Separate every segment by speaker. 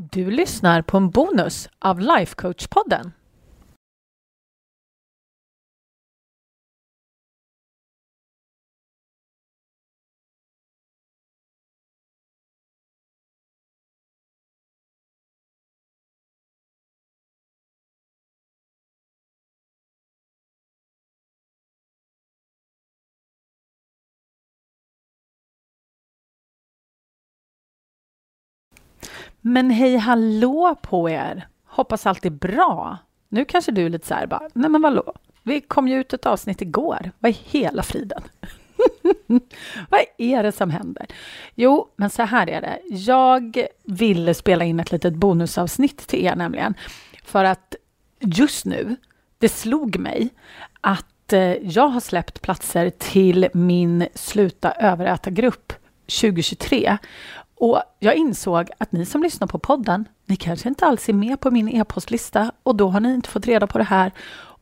Speaker 1: Du lyssnar på en bonus av Lifecoach-podden. Men hej hallå på er! Hoppas allt är bra. Nu kanske du är lite så här bara, nej men vadå? vi kom ju ut ett avsnitt igår. Vad är hela friden? Vad är det som händer? Jo, men så här är det. Jag ville spela in ett litet bonusavsnitt till er nämligen. För att just nu, det slog mig att eh, jag har släppt platser till min Sluta överäta-grupp 2023. Och jag insåg att ni som lyssnar på podden, ni kanske inte alls är med på min e-postlista och då har ni inte fått reda på det här.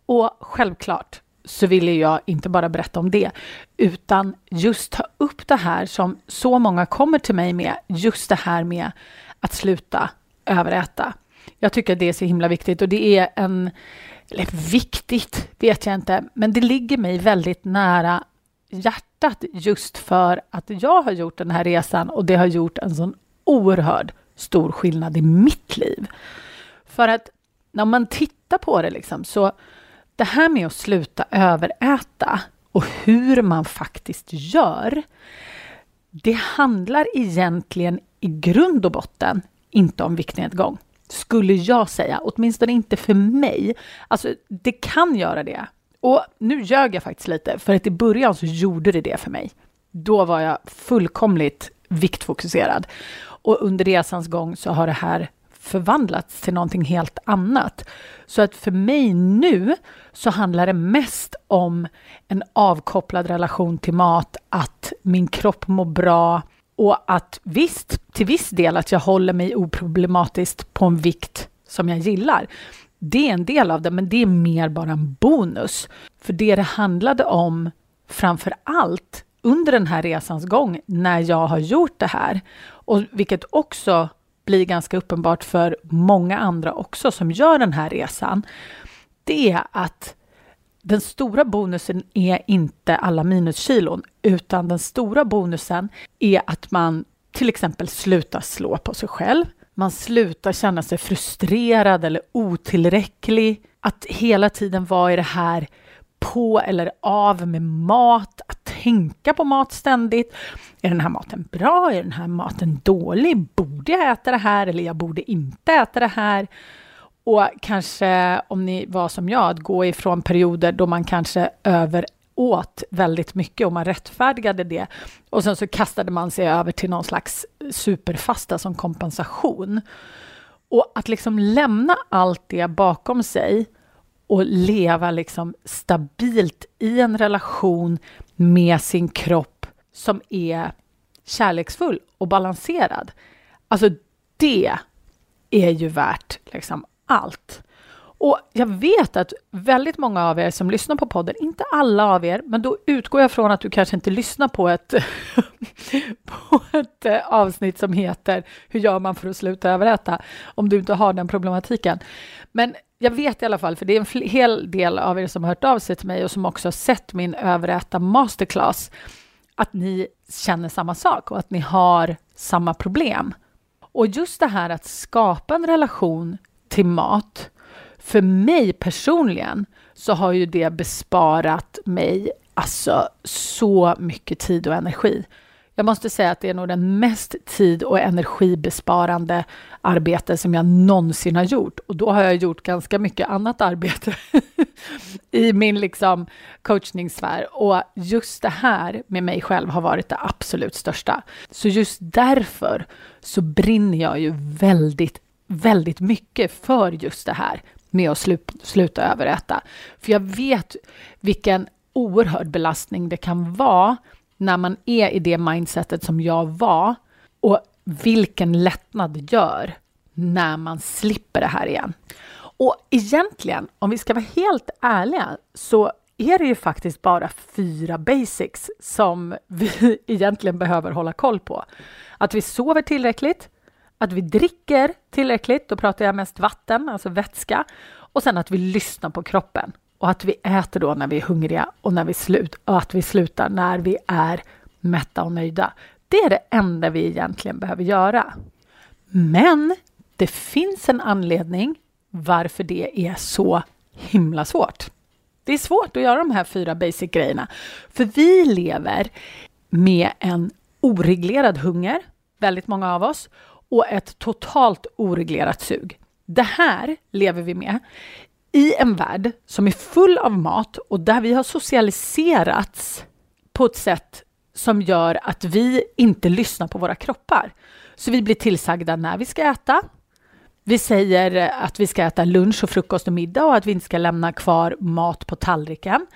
Speaker 1: Och självklart så ville jag inte bara berätta om det, utan just ta upp det här som så många kommer till mig med, just det här med att sluta överäta. Jag tycker det är så himla viktigt och det är en, eller viktigt vet jag inte, men det ligger mig väldigt nära hjärtat just för att jag har gjort den här resan och det har gjort en sån oerhörd stor skillnad i mitt liv. För att när man tittar på det liksom så det här med att sluta överäta och hur man faktiskt gör. Det handlar egentligen i grund och botten inte om viktnedgång skulle jag säga, åtminstone inte för mig. Alltså, det kan göra det, och nu ljög jag faktiskt lite, för att i början så gjorde det det för mig. Då var jag fullkomligt viktfokuserad. Och under resans gång så har det här förvandlats till någonting helt annat. Så att för mig nu så handlar det mest om en avkopplad relation till mat, att min kropp mår bra och att visst, till viss del att jag håller mig oproblematiskt på en vikt som jag gillar. Det är en del av det, men det är mer bara en bonus. För det det handlade om framför allt under den här resans gång när jag har gjort det här och vilket också blir ganska uppenbart för många andra också som gör den här resan. Det är att den stora bonusen är inte alla minuskilon, utan den stora bonusen är att man till exempel slutar slå på sig själv man slutar känna sig frustrerad eller otillräcklig. Att hela tiden vara i det här på eller av med mat, att tänka på mat ständigt. Är den här maten bra? Är den här maten dålig? Borde jag äta det här eller jag borde inte äta det här? Och kanske om ni var som jag, att gå ifrån perioder då man kanske över åt väldigt mycket och man rättfärdigade det. Och sen så kastade man sig över till någon slags superfasta som kompensation. Och att liksom lämna allt det bakom sig och leva liksom stabilt i en relation med sin kropp som är kärleksfull och balanserad. Alltså det är ju värt liksom allt. Och jag vet att väldigt många av er som lyssnar på podden, inte alla av er, men då utgår jag från att du kanske inte lyssnar på ett, på ett eh, avsnitt som heter Hur gör man för att sluta överäta? Om du inte har den problematiken. Men jag vet i alla fall, för det är en hel del av er som har hört av sig till mig och som också har sett min överäta masterclass, att ni känner samma sak och att ni har samma problem. Och just det här att skapa en relation till mat för mig personligen så har ju det besparat mig alltså så mycket tid och energi. Jag måste säga att det är nog den mest tid och energibesparande arbete som jag någonsin har gjort. Och då har jag gjort ganska mycket annat arbete i min liksom coachningssfär. Och just det här med mig själv har varit det absolut största. Så just därför så brinner jag ju väldigt, väldigt mycket för just det här med att slu sluta överäta. För jag vet vilken oerhörd belastning det kan vara när man är i det mindsetet som jag var och vilken lättnad det gör när man slipper det här igen. Och egentligen, om vi ska vara helt ärliga, så är det ju faktiskt bara fyra basics som vi egentligen behöver hålla koll på. Att vi sover tillräckligt, att vi dricker tillräckligt, då pratar jag mest vatten, alltså vätska, och sen att vi lyssnar på kroppen och att vi äter då när vi är hungriga och, när vi slut, och att vi slutar när vi är mätta och nöjda. Det är det enda vi egentligen behöver göra. Men det finns en anledning varför det är så himla svårt. Det är svårt att göra de här fyra basic grejerna, för vi lever med en oreglerad hunger, väldigt många av oss, och ett totalt oreglerat sug. Det här lever vi med i en värld som är full av mat och där vi har socialiserats på ett sätt som gör att vi inte lyssnar på våra kroppar. Så vi blir tillsagda när vi ska äta. Vi säger att vi ska äta lunch och frukost och middag och att vi inte ska lämna kvar mat på tallriken.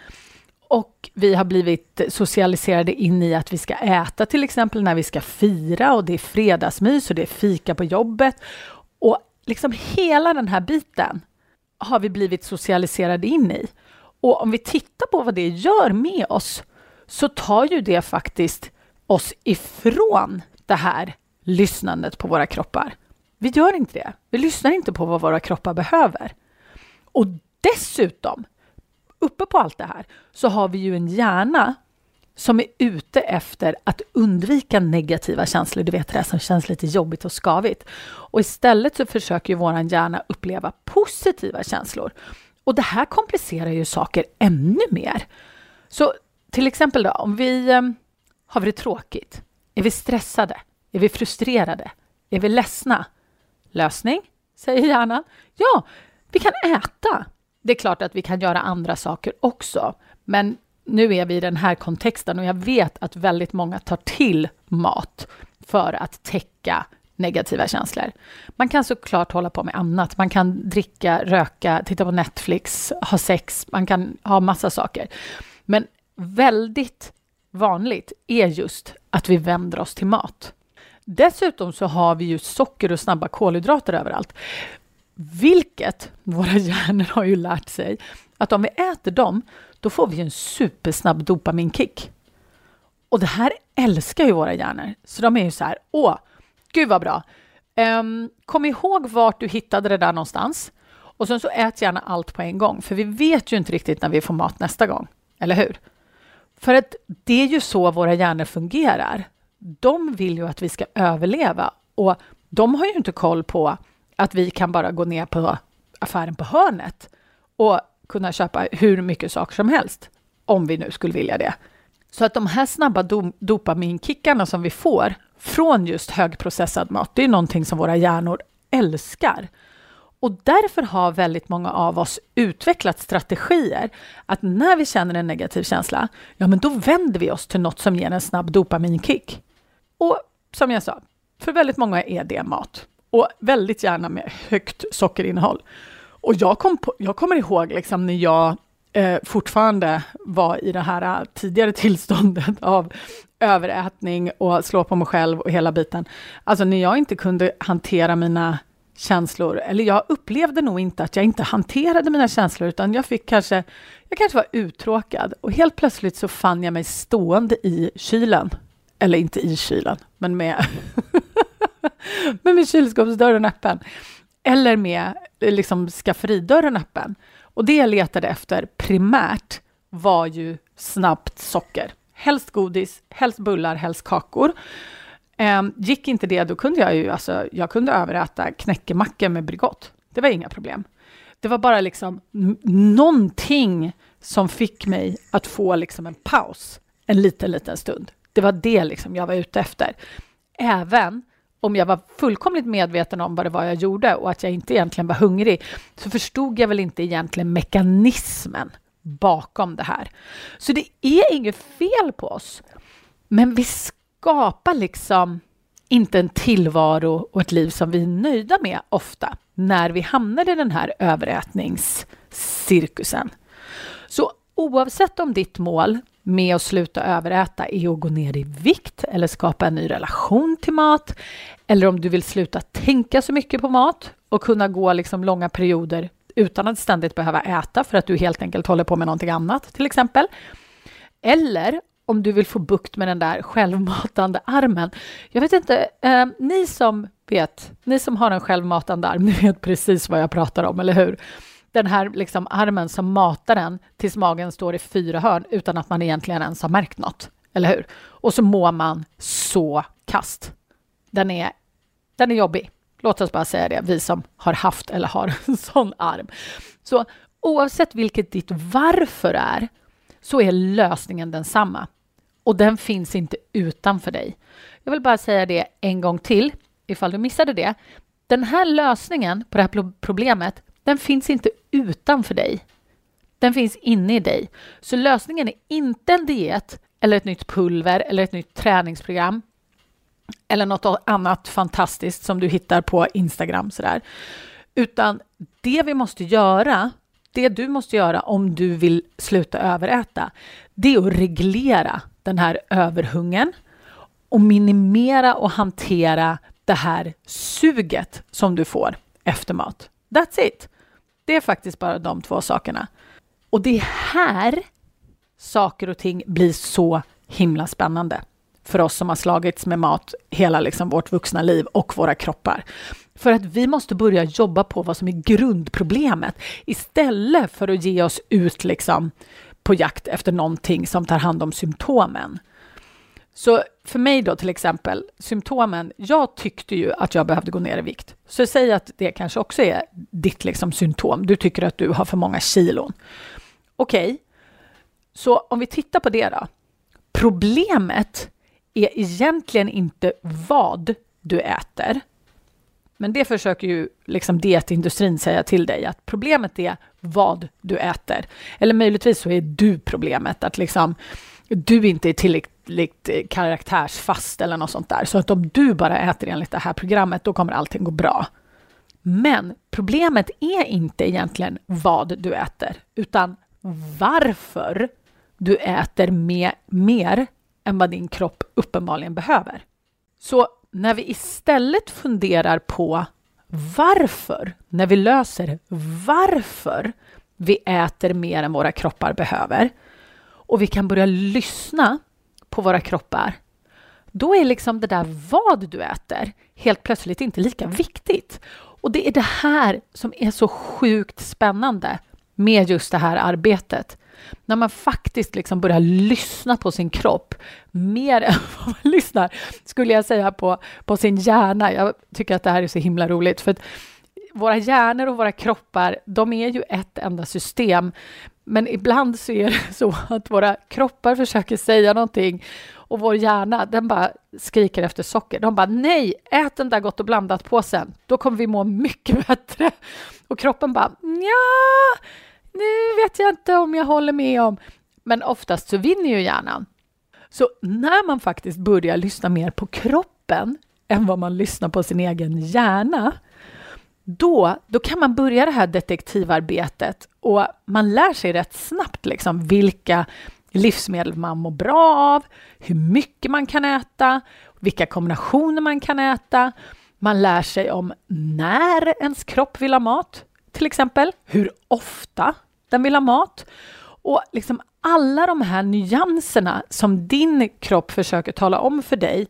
Speaker 1: Och vi har blivit socialiserade in i att vi ska äta till exempel när vi ska fira och det är fredagsmys och det är fika på jobbet. Och liksom hela den här biten har vi blivit socialiserade in i. Och om vi tittar på vad det gör med oss så tar ju det faktiskt oss ifrån det här lyssnandet på våra kroppar. Vi gör inte det. Vi lyssnar inte på vad våra kroppar behöver. Och dessutom, uppe på allt det här, så har vi ju en hjärna som är ute efter att undvika negativa känslor. Du vet det där som känns lite jobbigt och skavigt. Och istället så försöker ju vår hjärna uppleva positiva känslor. Och det här komplicerar ju saker ännu mer. Så till exempel då, om vi eh, har det tråkigt, är vi stressade, är vi frustrerade, är vi ledsna? Lösning, säger hjärnan. Ja, vi kan äta. Det är klart att vi kan göra andra saker också, men nu är vi i den här kontexten och jag vet att väldigt många tar till mat för att täcka negativa känslor. Man kan såklart hålla på med annat. Man kan dricka, röka, titta på Netflix, ha sex, man kan ha massa saker. Men väldigt vanligt är just att vi vänder oss till mat. Dessutom så har vi ju socker och snabba kolhydrater överallt. Vilket våra hjärnor har ju lärt sig att om vi äter dem, då får vi en supersnabb dopaminkick. Och det här älskar ju våra hjärnor. Så de är ju så här, åh, gud vad bra. Um, kom ihåg vart du hittade det där någonstans. Och sen så ät gärna allt på en gång, för vi vet ju inte riktigt när vi får mat nästa gång. Eller hur? För att det är ju så våra hjärnor fungerar. De vill ju att vi ska överleva och de har ju inte koll på att vi kan bara gå ner på affären på hörnet och kunna köpa hur mycket saker som helst, om vi nu skulle vilja det. Så att de här snabba do dopaminkickarna som vi får från just högprocessad mat, det är någonting som våra hjärnor älskar. Och därför har väldigt många av oss utvecklat strategier att när vi känner en negativ känsla, ja men då vänder vi oss till något som ger en snabb dopaminkick. Och som jag sa, för väldigt många är det mat. Och väldigt gärna med högt sockerinnehåll. Och jag, kom på, jag kommer ihåg liksom när jag eh, fortfarande var i det här eh, tidigare tillståndet av överätning och slå på mig själv och hela biten. Alltså när jag inte kunde hantera mina känslor, eller jag upplevde nog inte att jag inte hanterade mina känslor, utan jag fick kanske, jag kanske var uttråkad och helt plötsligt så fann jag mig stående i kylen. Eller inte i kylen, men med, men med kylskåpsdörren öppen. Eller med liksom skafferidörren öppen. Och det jag letade efter primärt var ju snabbt socker. Helst godis, helst bullar, helst kakor. Ehm, gick inte det, då kunde jag ju alltså, jag kunde överäta knäckemackor med Bregott. Det var inga problem. Det var bara liksom någonting som fick mig att få liksom en paus en liten, liten stund. Det var det liksom jag var ute efter. Även om jag var fullkomligt medveten om vad det var jag gjorde och att jag inte egentligen var hungrig, så förstod jag väl inte egentligen mekanismen bakom det här. Så det är inget fel på oss, men vi skapar liksom inte en tillvaro och ett liv som vi är nöjda med ofta när vi hamnar i den här överätningscirkusen. Så oavsett om ditt mål med att sluta överäta är att gå ner i vikt eller skapa en ny relation till mat eller om du vill sluta tänka så mycket på mat och kunna gå liksom långa perioder utan att ständigt behöva äta för att du helt enkelt håller på med någonting annat till exempel. Eller om du vill få bukt med den där självmatande armen. Jag vet inte, eh, ni som vet, ni som har en självmatande arm, ni vet precis vad jag pratar om, eller hur? Den här liksom armen som matar den tills magen står i fyra hörn utan att man egentligen ens har märkt något, eller hur? Och så mår man så kast. Den är, den är jobbig. Låt oss bara säga det, vi som har haft eller har en sån arm. Så oavsett vilket ditt varför är, så är lösningen densamma. Och den finns inte utanför dig. Jag vill bara säga det en gång till, ifall du missade det. Den här lösningen på det här problemet, den finns inte utanför dig. Den finns inne i dig. Så lösningen är inte en diet eller ett nytt pulver eller ett nytt träningsprogram eller något annat fantastiskt som du hittar på Instagram sådär. Utan det vi måste göra, det du måste göra om du vill sluta överäta, det är att reglera den här överhungern och minimera och hantera det här suget som du får efter mat. That's it. Det är faktiskt bara de två sakerna. Och det är här saker och ting blir så himla spännande för oss som har slagits med mat hela liksom vårt vuxna liv och våra kroppar. För att vi måste börja jobba på vad som är grundproblemet istället för att ge oss ut liksom på jakt efter någonting som tar hand om symptomen. Så för mig då till exempel, symptomen, jag tyckte ju att jag behövde gå ner i vikt. Så säg att det kanske också är ditt liksom symptom. Du tycker att du har för många kilon. Okej, okay. så om vi tittar på det då. Problemet är egentligen inte vad du äter. Men det försöker ju liksom dietindustrin säga till dig att problemet är vad du äter. Eller möjligtvis så är du problemet, att liksom du inte är tillräckligt Eh, karaktärsfast eller något sånt där. Så att om du bara äter enligt det här programmet, då kommer allting gå bra. Men problemet är inte egentligen vad du äter, utan varför du äter med, mer än vad din kropp uppenbarligen behöver. Så när vi istället funderar på varför, när vi löser varför vi äter mer än våra kroppar behöver och vi kan börja lyssna på våra kroppar, då är liksom det där vad du äter helt plötsligt inte lika viktigt. Och det är det här som är så sjukt spännande med just det här arbetet när man faktiskt liksom börjar lyssna på sin kropp mer än vad man lyssnar, skulle jag säga, på, på sin hjärna. Jag tycker att det här är så himla roligt, för att våra hjärnor och våra kroppar, de är ju ett enda system. Men ibland så är det så att våra kroppar försöker säga någonting och vår hjärna, den bara skriker efter socker. De bara nej, ät den där gott och blandat påsen. Då kommer vi må mycket bättre. Och kroppen bara ja nu vet jag inte om jag håller med om. Men oftast så vinner ju hjärnan. Så när man faktiskt börjar lyssna mer på kroppen än vad man lyssnar på sin egen hjärna, då, då kan man börja det här detektivarbetet och man lär sig rätt snabbt liksom vilka livsmedel man mår bra av, hur mycket man kan äta, vilka kombinationer man kan äta. Man lär sig om när ens kropp vill ha mat, till exempel hur ofta den vill ha mat. Och liksom alla de här nyanserna som din kropp försöker tala om för dig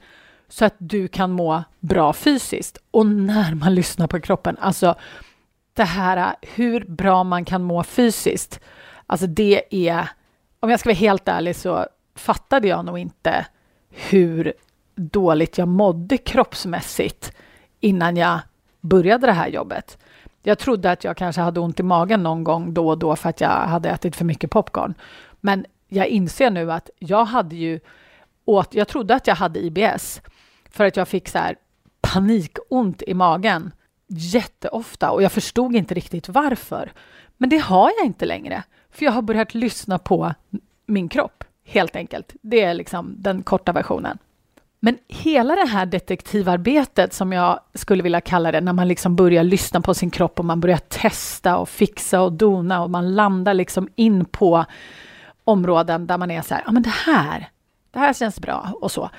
Speaker 1: så att du kan må bra fysiskt. Och när man lyssnar på kroppen, alltså det här hur bra man kan må fysiskt, alltså det är, om jag ska vara helt ärlig så fattade jag nog inte hur dåligt jag mådde kroppsmässigt innan jag började det här jobbet. Jag trodde att jag kanske hade ont i magen någon gång då och då för att jag hade ätit för mycket popcorn. Men jag inser nu att jag hade ju åt, jag trodde att jag hade IBS för att jag fick så här panikont i magen jätteofta och jag förstod inte riktigt varför. Men det har jag inte längre, för jag har börjat lyssna på min kropp helt enkelt. Det är liksom den korta versionen. Men hela det här detektivarbetet som jag skulle vilja kalla det, när man liksom börjar lyssna på sin kropp och man börjar testa och fixa och dona och man landar liksom in på områden där man är så här, ja men det här, det här känns bra och så.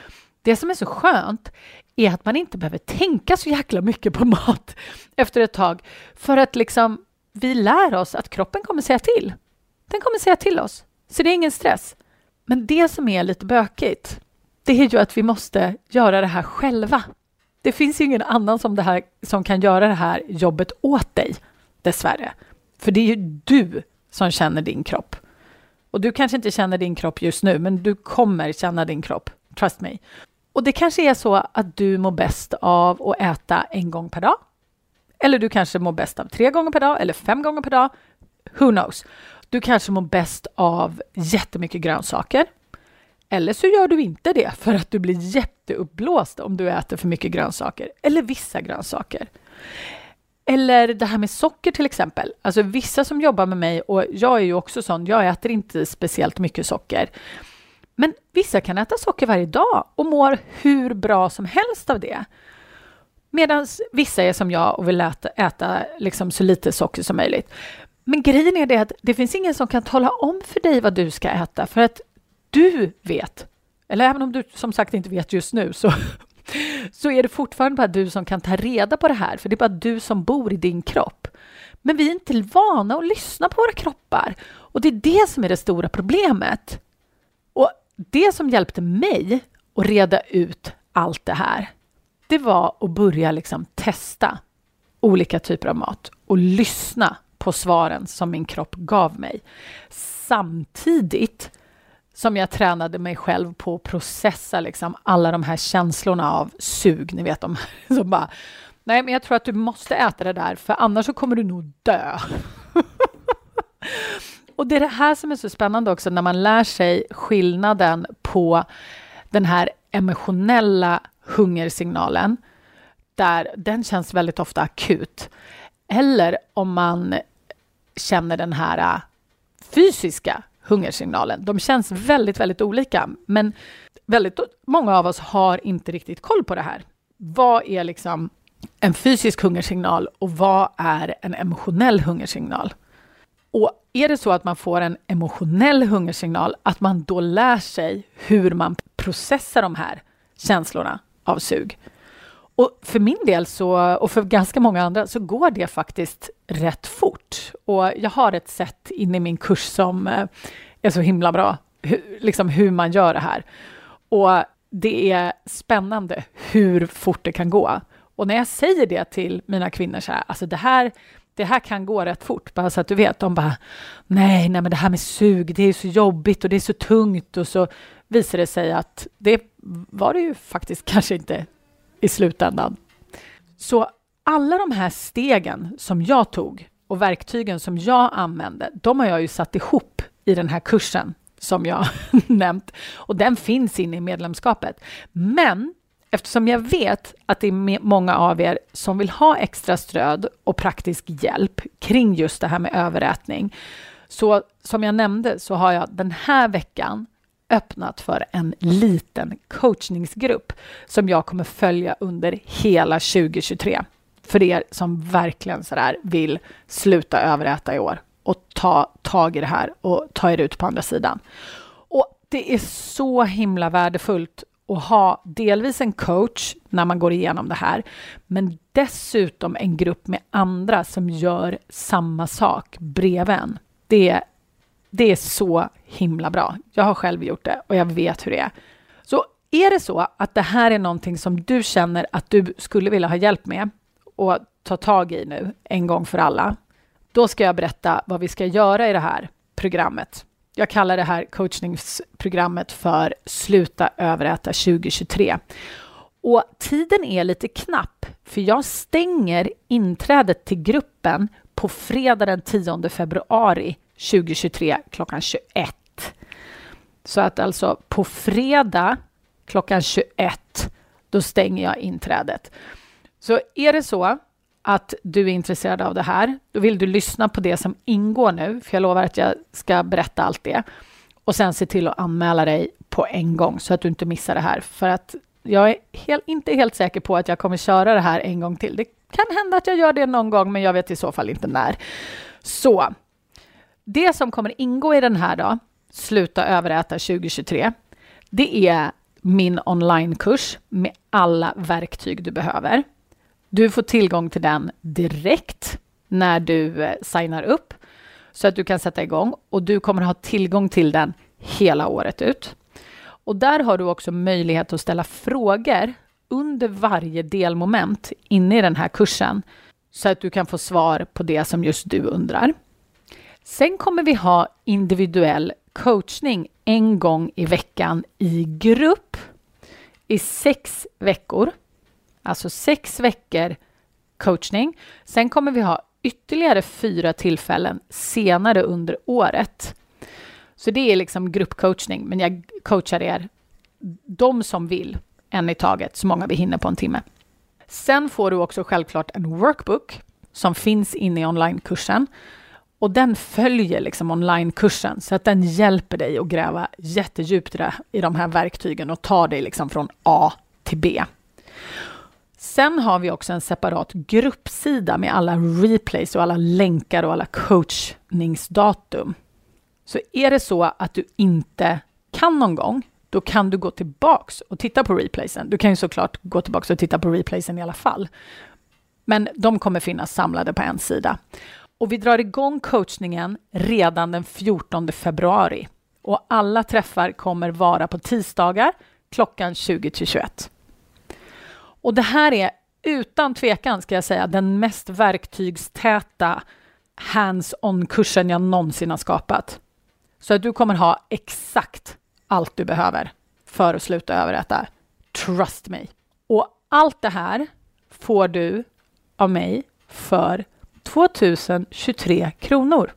Speaker 1: Det som är så skönt är att man inte behöver tänka så jäkla mycket på mat efter ett tag, för att liksom vi lär oss att kroppen kommer säga till. Den kommer säga till oss, så det är ingen stress. Men det som är lite bökigt, det är ju att vi måste göra det här själva. Det finns ju ingen annan som, det här, som kan göra det här jobbet åt dig, dessvärre. För det är ju du som känner din kropp. Och du kanske inte känner din kropp just nu, men du kommer känna din kropp. Trust me. Och det kanske är så att du mår bäst av att äta en gång per dag. Eller du kanske mår bäst av tre gånger per dag eller fem gånger per dag. Who knows? Du kanske mår bäst av jättemycket grönsaker. Eller så gör du inte det för att du blir jätteuppblåst om du äter för mycket grönsaker eller vissa grönsaker. Eller det här med socker till exempel. Alltså vissa som jobbar med mig, och jag är ju också sån, jag äter inte speciellt mycket socker. Men vissa kan äta socker varje dag och mår hur bra som helst av det. Medan vissa är som jag och vill äta, äta liksom så lite socker som möjligt. Men grejen är det att det finns ingen som kan tala om för dig vad du ska äta för att du vet. Eller även om du som sagt inte vet just nu så, så är det fortfarande bara du som kan ta reda på det här, för det är bara du som bor i din kropp. Men vi är inte vana att lyssna på våra kroppar och det är det som är det stora problemet. Och det som hjälpte mig att reda ut allt det här, det var att börja liksom testa olika typer av mat och lyssna på svaren som min kropp gav mig. Samtidigt som jag tränade mig själv på att processa liksom alla de här känslorna av sug, ni vet de som bara Nej, men jag tror att du måste äta det där, för annars så kommer du nog dö. och det är det här som är så spännande också, när man lär sig skillnaden på den här emotionella hungersignalen, där den känns väldigt ofta akut. Eller om man känner den här äh, fysiska hungersignalen. De känns väldigt, väldigt olika, men väldigt många av oss har inte riktigt koll på det här. Vad är liksom en fysisk hungersignal och vad är en emotionell hungersignal? Och är det så att man får en emotionell hungersignal, att man då lär sig hur man processar de här känslorna av sug. Och för min del så, och för ganska många andra så går det faktiskt rätt fort. Och jag har ett sätt inne i min kurs som eh, är så himla bra, hur, liksom hur man gör det här. Och det är spännande hur fort det kan gå. Och när jag säger det till mina kvinnor så här, alltså det här, det här kan gå rätt fort, bara så att du vet. De bara, nej, nej, men det här med sug, det är så jobbigt och det är så tungt och så visar det sig att det var det ju faktiskt kanske inte i slutändan. Så alla de här stegen som jag tog och verktygen som jag använde, de har jag ju satt ihop i den här kursen som jag nämnt och den finns inne i medlemskapet. Men eftersom jag vet att det är många av er som vill ha extra stöd och praktisk hjälp kring just det här med överätning. Så som jag nämnde så har jag den här veckan öppnat för en liten coachningsgrupp som jag kommer följa under hela 2023. För er som verkligen sådär vill sluta överäta i år och ta tag i det här och ta er ut på andra sidan. Och det är så himla värdefullt att ha delvis en coach när man går igenom det här, men dessutom en grupp med andra som gör samma sak bredvid en. Det det är så himla bra. Jag har själv gjort det och jag vet hur det är. Så är det så att det här är någonting som du känner att du skulle vilja ha hjälp med och ta tag i nu en gång för alla, då ska jag berätta vad vi ska göra i det här programmet. Jag kallar det här coachningsprogrammet för Sluta överäta 2023. Och tiden är lite knapp, för jag stänger inträdet till gruppen på fredag den 10 februari 2023 klockan 21. Så att alltså på fredag klockan 21, då stänger jag inträdet. Så är det så att du är intresserad av det här, då vill du lyssna på det som ingår nu, för jag lovar att jag ska berätta allt det. Och sen se till att anmäla dig på en gång så att du inte missar det här. För att jag är helt, inte helt säker på att jag kommer köra det här en gång till. Det kan hända att jag gör det någon gång, men jag vet i så fall inte när. Så det som kommer ingå i den här då, Sluta överäta 2023, det är min onlinekurs med alla verktyg du behöver. Du får tillgång till den direkt när du eh, signar upp så att du kan sätta igång och du kommer ha tillgång till den hela året ut. Och där har du också möjlighet att ställa frågor under varje delmoment inne i den här kursen så att du kan få svar på det som just du undrar. Sen kommer vi ha individuell coachning en gång i veckan i grupp i sex veckor. Alltså sex veckor coachning. Sen kommer vi ha ytterligare fyra tillfällen senare under året. Så det är liksom gruppcoachning, men jag coachar er, de som vill, en i taget, så många vi hinner på en timme. Sen får du också självklart en workbook som finns inne i onlinekursen. Och den följer liksom onlinekursen så att den hjälper dig att gräva jättedjupt i de här verktygen och tar dig liksom från A till B. Sen har vi också en separat gruppsida med alla replays och alla länkar och alla coachningsdatum. Så är det så att du inte kan någon gång, då kan du gå tillbaks och titta på replaysen. Du kan ju såklart gå tillbaks och titta på replaysen i alla fall. Men de kommer finnas samlade på en sida. Och vi drar igång coachningen redan den 14 februari. Och alla träffar kommer vara på tisdagar klockan 20 till 21. Och det här är utan tvekan, ska jag säga, den mest verktygstäta hands-on-kursen jag någonsin har skapat. Så att du kommer ha exakt allt du behöver för att sluta överäta. Trust me. Och allt det här får du av mig för 2023 kronor.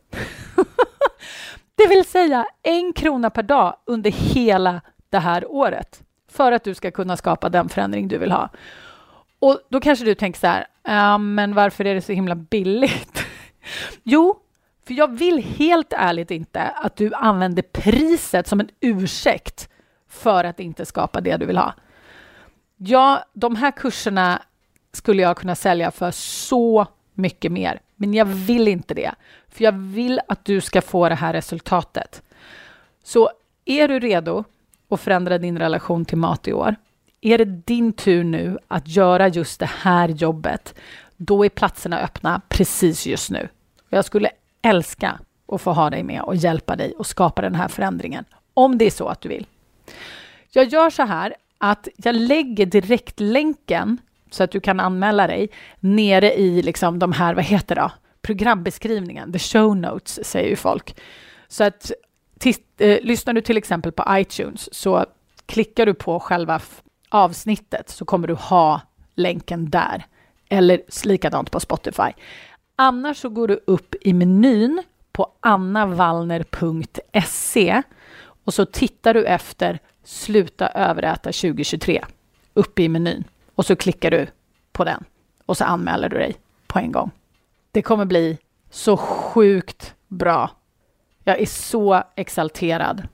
Speaker 1: det vill säga en krona per dag under hela det här året för att du ska kunna skapa den förändring du vill ha. Och då kanske du tänker så här, ah, men varför är det så himla billigt? jo, för jag vill helt ärligt inte att du använder priset som en ursäkt för att inte skapa det du vill ha. Ja, de här kurserna skulle jag kunna sälja för så mycket mer, men jag vill inte det, för jag vill att du ska få det här resultatet. Så är du redo och förändra din relation till mat i år, är det din tur nu att göra just det här jobbet, då är platserna öppna precis just nu. Jag skulle älska att få ha dig med och hjälpa dig att skapa den här förändringen, om det är så att du vill. Jag gör så här att jag lägger direktlänken så att du kan anmäla dig nere i liksom de här, vad heter det, programbeskrivningen, the show notes säger ju folk. Så att eh, lyssnar du till exempel på iTunes så klickar du på själva avsnittet så kommer du ha länken där. Eller likadant på Spotify. Annars så går du upp i menyn på annavallner.se och så tittar du efter Sluta överäta 2023 uppe i menyn och så klickar du på den och så anmäler du dig på en gång. Det kommer bli så sjukt bra. Jag är så exalterad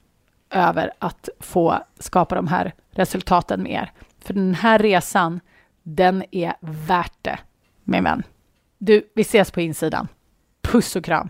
Speaker 1: över att få skapa de här resultaten med er. För den här resan, den är värt det, min vän. Du, vi ses på insidan. Puss och kram!